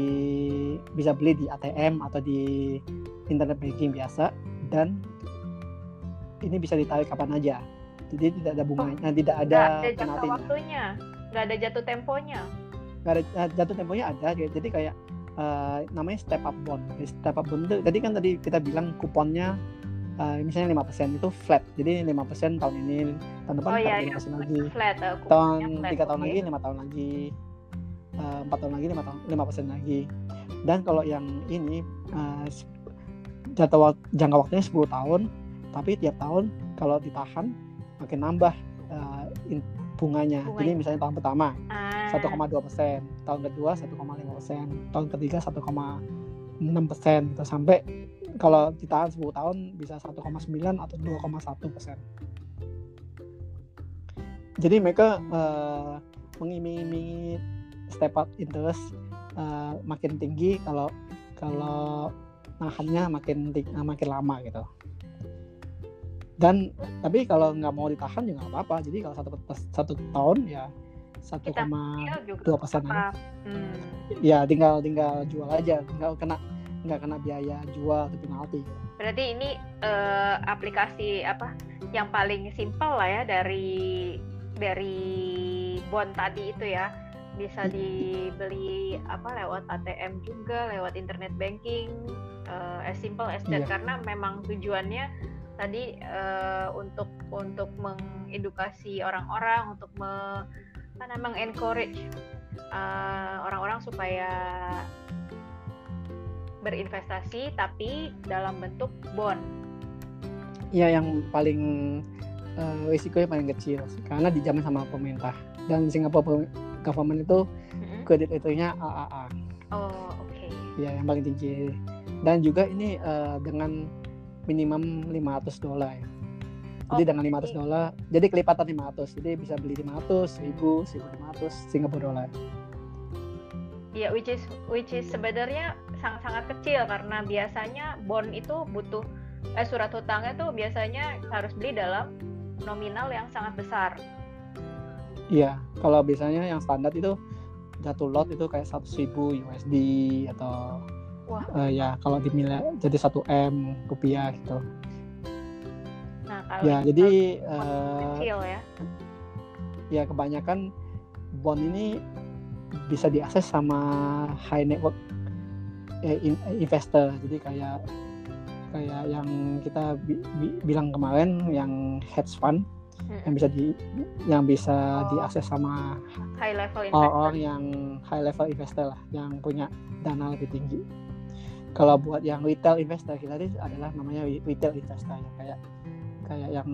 [SPEAKER 2] bisa beli di ATM atau di internet banking biasa dan ini bisa ditarik kapan aja jadi tidak ada bunganya tidak ada
[SPEAKER 1] nggak ada jangka
[SPEAKER 2] penaltinya.
[SPEAKER 1] waktunya nggak ada jatuh temponya.
[SPEAKER 2] Nggak ada eh, jatuh temponya ada jadi jadi kayak eh, namanya step up bond. Jadi step up bond itu tadi kan tadi kita bilang kuponnya eh, misalnya 5% itu flat. Jadi 5% tahun ini tahun depan
[SPEAKER 1] oh iya,
[SPEAKER 2] lima
[SPEAKER 1] iya.
[SPEAKER 2] persen lagi.
[SPEAKER 1] flat kuponnya
[SPEAKER 2] tahun tiga tahun
[SPEAKER 1] oke.
[SPEAKER 2] lagi lima tahun lagi. Empat tahun lagi lima tahun lima persen lagi. Dan kalau yang ini jangka wak- jangka waktunya 10 tahun tapi tiap tahun kalau ditahan makin nambah eh, in- bunganya.
[SPEAKER 1] Bunganya.
[SPEAKER 2] jadi misalnya tahun pertama
[SPEAKER 1] Ah,
[SPEAKER 2] 1,2 persen. Tahun kedua 1,5 persen. Tahun ketiga 1,6 persen. Gitu. Sampai kalau ditahan 10 tahun bisa 1,9 atau 2,1 persen. Jadi mereka eh, mengiming-imingi step up interest eh, makin tinggi kalau kalau nahannya makin makin lama gitu dan tapi kalau nggak mau ditahan juga nggak apa-apa. Jadi kalau satu satu tahun ya 1,2
[SPEAKER 1] Iya juga
[SPEAKER 2] dua persen
[SPEAKER 1] hmm.
[SPEAKER 2] ya tinggal tinggal jual aja. Nggak kena nggak kena biaya jual atau penalti.
[SPEAKER 1] Berarti ini eh, aplikasi apa yang paling simpel lah ya dari dari bond tadi itu ya. Bisa dibeli apa lewat ATM juga lewat internet banking eh, as simple as that.
[SPEAKER 2] Iya.
[SPEAKER 1] karena memang tujuannya tadi eh, untuk untuk mengedukasi orang-orang untuk me, apa namanya encourage orang-orang supaya berinvestasi tapi dalam bentuk bond.
[SPEAKER 2] ya yang paling eh, risikonya paling kecil. Karena dijamin sama pemerintah. Dan Singapore pe- government itu kredit ratingnya AAA
[SPEAKER 1] Oh oke.
[SPEAKER 2] ya yang paling tinggi. Dan juga ini eh, dengan minimum 500 dolar ya. Jadi
[SPEAKER 1] Oh,
[SPEAKER 2] dengan 500
[SPEAKER 1] jadi-
[SPEAKER 2] dolar, jadi kelipatan 500. Jadi bisa beli 500, 1000, 1500 Singapura dolar.
[SPEAKER 1] Iya, which is which is sebenarnya sangat-sangat kecil karena biasanya bond itu butuh eh surat hutangnya tuh biasanya harus beli dalam nominal yang sangat besar.
[SPEAKER 2] Iya, kalau biasanya yang standar itu satu lot itu kayak 100.000 USD atau
[SPEAKER 1] Wah.
[SPEAKER 2] eh, ya kalau di miliar jadi 1 M rupiah gitu.
[SPEAKER 1] Nah, kalau
[SPEAKER 2] Ya, jadi eh,
[SPEAKER 1] kecil ya.
[SPEAKER 2] ya kebanyakan bond ini bisa diakses sama high network eh, in- investor. Jadi kayak kayak yang kita bi- bi- bilang kemarin yang hedge fund yang
[SPEAKER 1] Mm-mm.
[SPEAKER 2] bisa di yang bisa
[SPEAKER 1] Oh.
[SPEAKER 2] diakses sama
[SPEAKER 1] high level investor.
[SPEAKER 2] orang-orang yang high level investor lah yang punya dana lebih tinggi. Kalau buat yang retail investor kita ini adalah namanya re- retail investor ya. Kayak kayak yang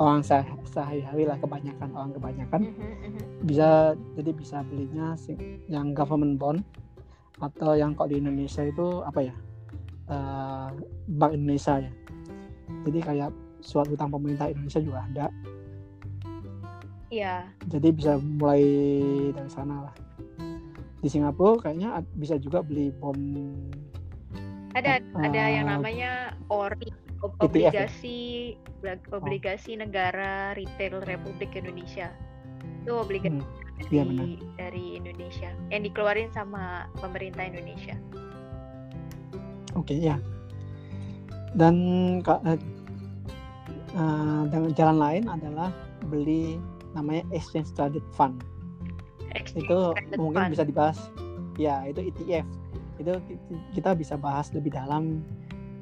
[SPEAKER 2] orang seh- sehari-hari lah kebanyakan orang kebanyakan.
[SPEAKER 1] Mhm, mhm.
[SPEAKER 2] bisa jadi bisa belinya yang government bond atau yang kok di Indonesia itu apa ya? Uh, Bank Indonesia ya. Jadi kayak suatu utang pemerintah Indonesia juga ada.
[SPEAKER 1] Iya.
[SPEAKER 2] jadi bisa mulai dari sana lah. Di Singapura kayaknya bisa juga beli bom
[SPEAKER 1] ada uh, ada yang namanya ORI
[SPEAKER 2] ya?
[SPEAKER 1] obligasi obligasi oh. negara retail Republik Indonesia itu obligasi hmm. dari, ya, dari Indonesia yang dikeluarin sama pemerintah Indonesia
[SPEAKER 2] oke okay, ya dan uh, dengan jalan lain adalah beli namanya exchange traded fund exchange itu mungkin fund. bisa dibahas ya itu ETF itu kita bisa bahas lebih dalam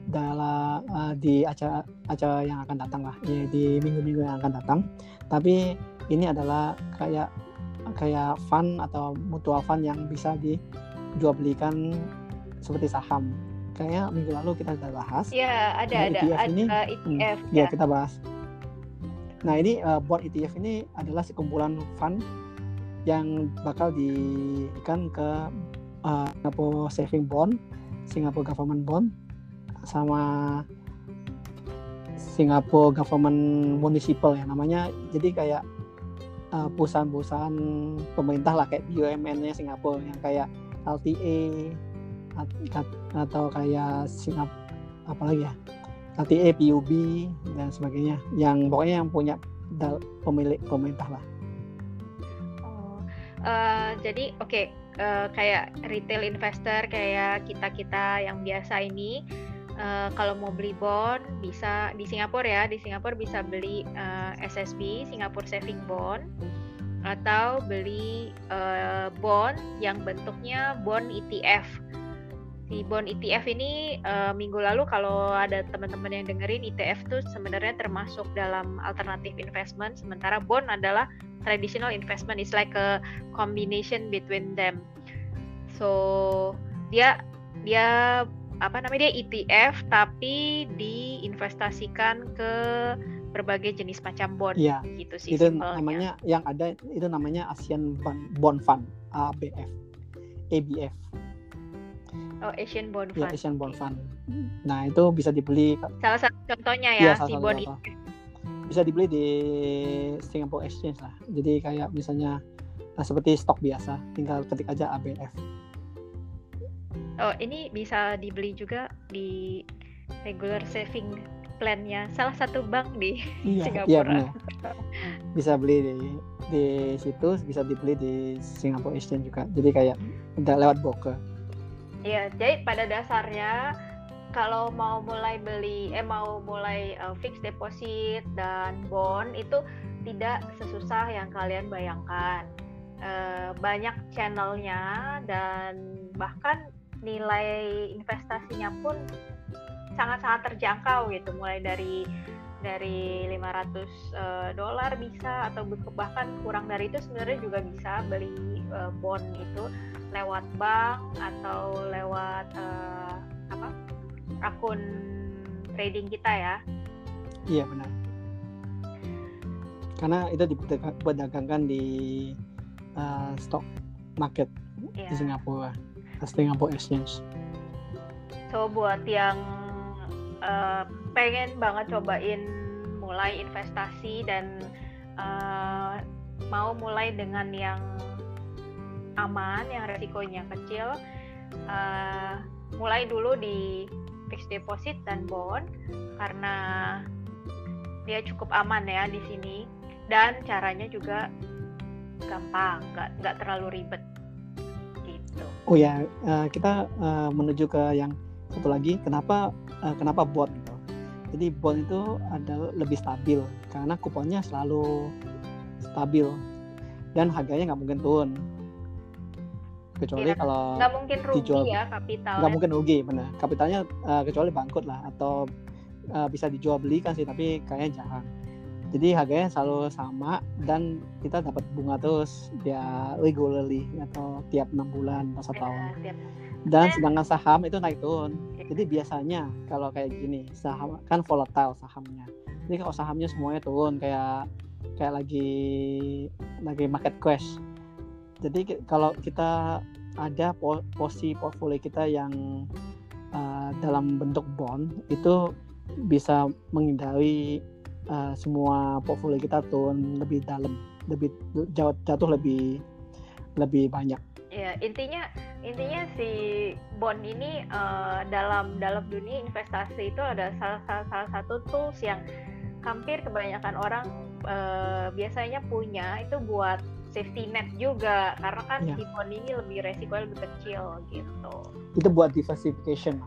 [SPEAKER 2] dalam uh, di acara acara yang akan datang lah. Ya, di minggu-minggu yang akan datang. Tapi ini adalah kayak kayak fund atau mutual fund yang bisa dijual belikan seperti saham. Kayaknya minggu lalu kita sudah bahas.
[SPEAKER 1] Ya ada nah, ada
[SPEAKER 2] ETF
[SPEAKER 1] ada
[SPEAKER 2] ini
[SPEAKER 1] ETF hmm, ya.
[SPEAKER 2] ya. kita bahas. Nah ini uh, bond ETF ini adalah sekumpulan fund yang bakal diikan ke uh, Singapore Saving Bond, Singapore Government Bond, sama Singapore Government Municipal ya namanya. Jadi kayak uh, perusahaan-perusahaan pemerintah lah kayak BUMN-nya Singapura yang kayak LTA atau kayak Singapura apalagi ya LTA, PUB dan sebagainya yang pokoknya yang punya pemilik pemerintah lah.
[SPEAKER 1] Oh, uh, jadi oke okay uh, kayak retail investor kayak kita kita yang biasa ini uh, kalau mau beli bond bisa di Singapura ya di Singapura bisa beli uh, eh, SSB Singapore Saving Bond atau beli uh, bond yang bentuknya bond ETF si bond ETF ini uh, minggu lalu kalau ada teman-teman yang dengerin ETF tuh sebenarnya termasuk dalam alternatif investment sementara bond adalah traditional investment. Is like a combination between them. So dia dia apa namanya dia ETF tapi diinvestasikan ke berbagai jenis macam bond.
[SPEAKER 2] Ya,
[SPEAKER 1] gitu sih
[SPEAKER 2] itu simpelnya. namanya yang ada itu namanya Asian Bond Fund ABF ABF
[SPEAKER 1] Oh, Asian Bond
[SPEAKER 2] ya,
[SPEAKER 1] Fund.
[SPEAKER 2] Asian Bond Fund. Nah, itu bisa dibeli.
[SPEAKER 1] Salah satu contohnya ya, ya si bond itu.
[SPEAKER 2] Bisa dibeli di Singapore Exchange lah. Jadi kayak misalnya nah, seperti stok biasa, tinggal ketik aja ABF.
[SPEAKER 1] Oh, ini bisa dibeli juga di regular saving plan-nya salah satu bank di iya, Singapura. Iya, benar.
[SPEAKER 2] Bisa beli di di situ, bisa dibeli di Singapore Exchange juga. Jadi kayak udah lewat broker.
[SPEAKER 1] Iya, jadi pada dasarnya kalau mau mulai beli eh mau mulai uh, fixed deposit dan bond itu tidak sesusah yang kalian bayangkan. Uh, banyak channelnya dan bahkan nilai investasinya pun sangat-sangat terjangkau gitu mulai dari dari 500 uh, eh, dolar bisa atau bahkan kurang dari itu sebenarnya juga bisa beli uh, bond itu lewat bank atau lewat uh, apa akun trading kita ya
[SPEAKER 2] iya benar karena itu diperdagangkan di uh, stock market yeah. di iya. Singapura Singapore Exchange
[SPEAKER 1] so buat yang uh, pengen banget cobain mulai investasi dan uh, mau mulai dengan yang aman, yang resikonya kecil, uh, mulai dulu di fixed deposit dan bond karena dia cukup aman ya di sini dan caranya juga gampang, nggak nggak terlalu ribet gitu.
[SPEAKER 2] Oh ya, uh, kita uh, menuju ke yang satu lagi, kenapa uh, kenapa bond gitu? Jadi bond itu adalah lebih stabil karena kuponnya selalu stabil dan harganya nggak mungkin turun kecuali ya, kalau
[SPEAKER 1] nggak mungkin rugi dijual, ya kapital
[SPEAKER 2] nggak mungkin rugi benar. Kapitalnya uh, kecuali bangkrut lah atau uh, bisa dijual belikan sih tapi kayaknya jarang. Jadi harganya selalu sama dan kita dapat bunga terus ya regularly atau tiap enam bulan atau satu ya, tahun. dan sedangkan saham itu naik turun. Jadi biasanya kalau kayak gini saham kan volatile sahamnya. Jadi kalau sahamnya semuanya turun kayak kayak lagi lagi market crash jadi kalau kita ada posisi portfolio kita yang uh, dalam bentuk bond itu bisa menghindari uh, semua portfolio kita turun lebih dalam, lebih jauh jatuh lebih lebih banyak.
[SPEAKER 1] Ya intinya intinya si bond ini uh, dalam dalam dunia investasi itu ada salah, salah, salah satu tools yang hampir kebanyakan orang uh, biasanya punya itu buat safety net juga karena kan ya. si bond ini lebih resiko lebih kecil gitu.
[SPEAKER 2] Itu buat diversification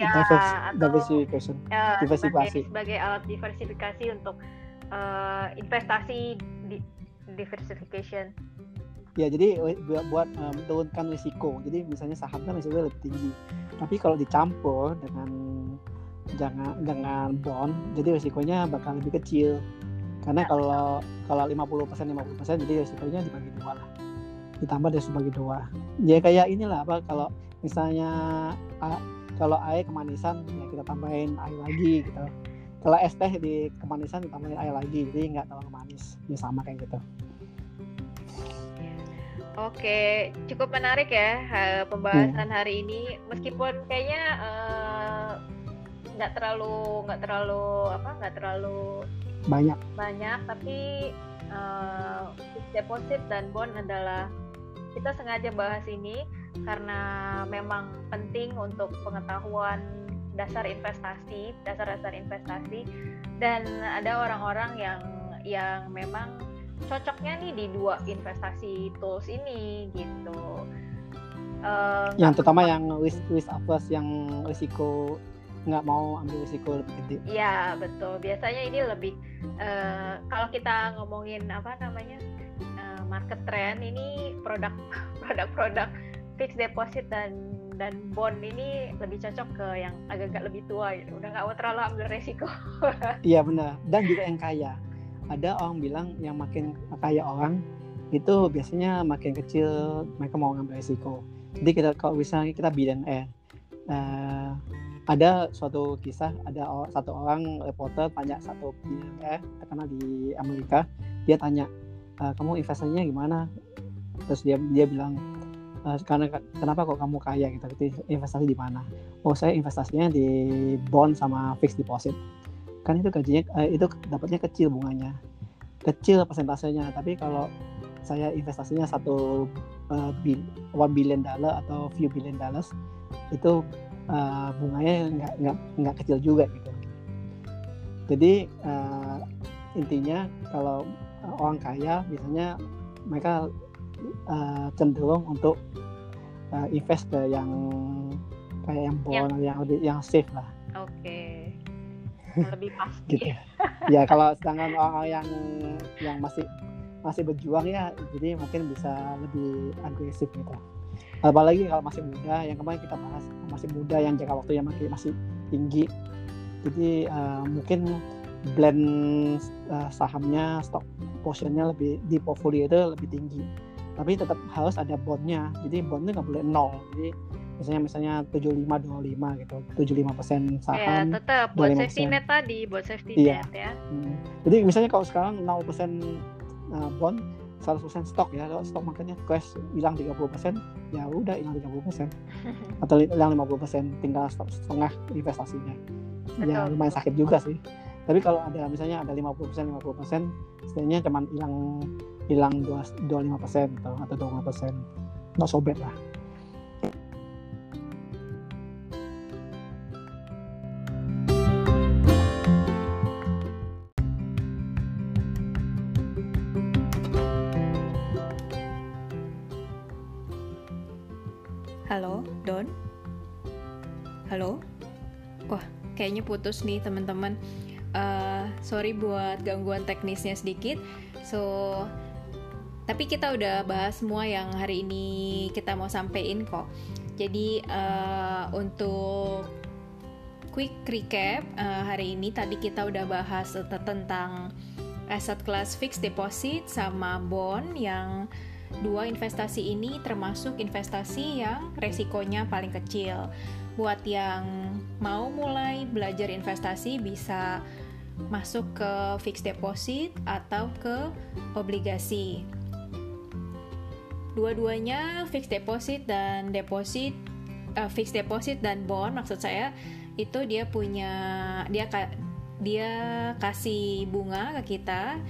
[SPEAKER 1] ya,
[SPEAKER 2] Divers, diversification,
[SPEAKER 1] uh, diversifikasi. sebagai, sebagai alat diversifikasi untuk uh, investasi di diversification.
[SPEAKER 2] Ya jadi buat, buat um, menurunkan risiko. Jadi misalnya saham kan risiko lebih tinggi. Tapi kalau dicampur dengan jangan dengan bond jadi risikonya bakal lebih kecil karena ya, kalau kalau 50 persen 50 persen jadi risikonya dibagi dua lah. Ditambah dari sebagai dua ya kayak inilah apa kalau misalnya a, kalau air kemanisan ya kita tambahin air lagi gitu. Kalau es teh di kemanisan ditambahin air lagi jadi nggak terlalu manis. Ya sama kayak gitu.
[SPEAKER 1] Oke, cukup menarik ya pembahasan hmm. hari ini. Meskipun kayaknya eh, nggak uh, terlalu nggak terlalu apa nggak terlalu
[SPEAKER 2] banyak
[SPEAKER 1] banyak, tapi uh, deposit dan bond adalah kita sengaja bahas ini karena memang penting untuk pengetahuan dasar investasi, dasar-dasar investasi, dan ada orang-orang yang yang memang cocoknya nih di dua investasi tools ini gitu.
[SPEAKER 2] Uh, yang terutama yang risk risk averse yang risiko nggak mau ambil risiko lebih gede.
[SPEAKER 1] Iya betul. Biasanya ini lebih uh, kalau kita ngomongin apa namanya uh, market trend ini produk produk-produk fixed deposit dan dan bond ini lebih cocok ke yang agak-agak lebih tua gitu. Udah nggak mau terlalu ambil resiko.
[SPEAKER 2] iya benar. Dan juga yang kaya ada orang bilang yang makin kaya orang itu biasanya makin kecil mereka mau ngambil risiko. Jadi kita kalau misalnya kita billionaire, uh, ada suatu kisah ada satu orang reporter tanya satu billionaire terkenal di Amerika, dia tanya e, kamu investasinya gimana? Terus dia dia bilang e, karena kenapa kok kamu kaya gitu? Investasi di mana? Oh saya investasinya di bond sama fixed deposit kan itu gajinya eh, itu dapatnya kecil bunganya kecil persentasenya tapi kalau saya investasinya satu uh, one billion dollar atau few billion dollars itu uh, bunganya nggak nggak nggak kecil juga gitu jadi uh, intinya kalau orang kaya biasanya mereka uh, cenderung untuk uh, invest ke yang kayak yang bond yang yang, yang safe lah.
[SPEAKER 1] Oke. Okay lebih pasti gitu.
[SPEAKER 2] ya kalau sedangkan orang yang yang masih masih berjuang ya jadi mungkin bisa lebih agresif gitu apalagi kalau masih muda yang kemarin kita bahas masih muda yang jangka waktunya masih masih tinggi. Jadi uh, mungkin blend uh, sahamnya stok portionnya lebih di portfolio itu lebih tinggi. Tapi tetap harus ada bondnya. Jadi bondnya nggak boleh nol. Jadi misalnya misalnya 75 25 gitu. 75 persen saham ya
[SPEAKER 1] tetap. Buat safety net tadi buat safety iya. net ya.
[SPEAKER 2] Hmm. jadi misalnya kalau sekarang 0 persen uh, bond 100 persen stok ya. Kalau stok makanya crash hilang 30 persen ya udah hilang 30 persen. Atau hilang 50 persen tinggal stok setengah investasinya. Ya, Betul. ya lumayan sakit juga sih. Tapi kalau ada misalnya ada 50 persen 50 persen setidaknya cuma hilang hilang 25 persen atau 20 persen. Nggak sobek lah
[SPEAKER 1] kayaknya putus nih teman-teman. Uh, sorry buat gangguan teknisnya sedikit. So tapi kita udah bahas semua yang hari ini kita mau sampein kok. Jadi uh, untuk quick recap uh, hari ini tadi kita udah bahas tentang aset class fixed deposit sama bond yang dua investasi ini termasuk investasi yang resikonya paling kecil buat yang mau mulai belajar investasi bisa masuk ke fixed deposit atau ke obligasi. dua-duanya fixed deposit dan deposit uh, fixed deposit dan bond maksud saya itu dia punya dia dia kasih bunga ke kita.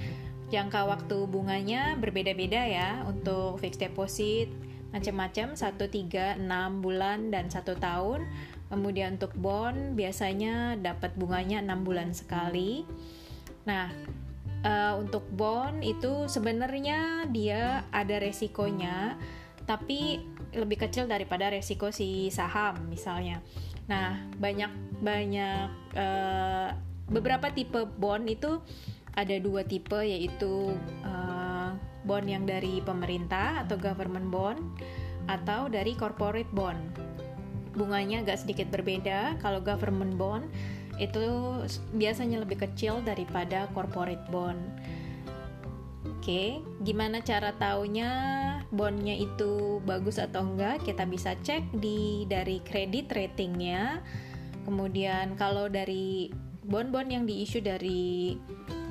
[SPEAKER 1] Jangka waktu bunganya berbeda-beda ya untuk fixed deposit. Macam-macam 1, 3, 6 bulan dan satu tahun kemudian untuk bond biasanya dapat bunganya 6 bulan sekali nah uh, untuk bond itu sebenarnya dia ada resikonya tapi lebih kecil daripada resiko si saham misalnya nah banyak banyak uh, beberapa tipe bond itu ada dua tipe yaitu uh, bond yang dari pemerintah atau government bond atau dari corporate bond. Bunganya agak sedikit berbeda. Kalau government bond itu biasanya lebih kecil daripada corporate bond. Oke, gimana cara taunya bondnya itu bagus atau enggak? Kita bisa cek di dari kredit ratingnya. Kemudian kalau dari bond-bond yang diisu dari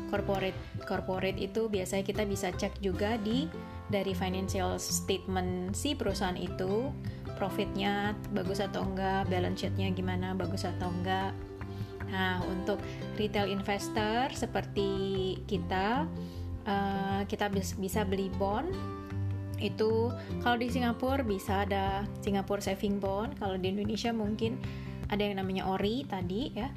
[SPEAKER 1] corporate corporate itu biasanya kita bisa cek juga di dari financial statement si perusahaan itu profitnya bagus atau enggak, balance sheetnya gimana bagus atau enggak. Nah untuk retail investor seperti kita uh, kita bisa beli bond itu kalau di Singapura bisa ada Singapore Saving Bond kalau di Indonesia mungkin ada yang namanya ORI tadi ya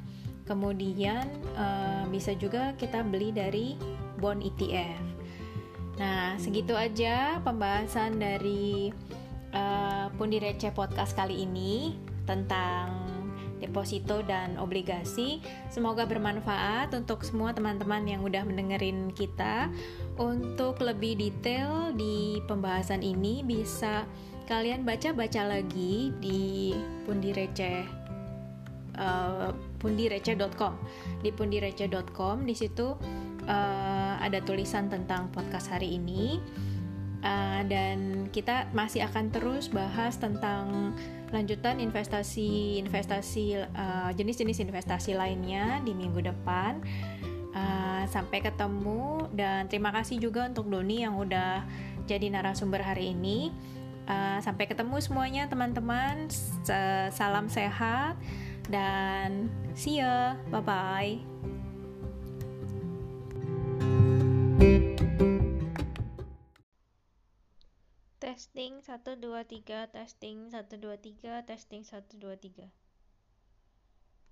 [SPEAKER 1] Kemudian uh, bisa juga kita beli dari bond ETF. Nah, segitu aja pembahasan dari uh, Pundi Receh Podcast kali ini tentang deposito dan obligasi. Semoga bermanfaat untuk semua teman-teman yang udah mendengerin kita. Untuk lebih detail di pembahasan ini bisa kalian baca-baca lagi di Pundi Receh uh, pundireceh.com. Di pundireceh.com di situ uh, ada tulisan tentang podcast hari ini. Uh, dan kita masih akan terus bahas tentang lanjutan investasi investasi uh, jenis-jenis investasi lainnya di minggu depan. Uh, sampai ketemu dan terima kasih juga untuk Doni yang udah jadi narasumber hari ini. Uh, sampai ketemu semuanya teman-teman. Salam sehat dan see ya bye bye
[SPEAKER 3] testing 1 2 3 testing 1 2 3 testing 1 2 3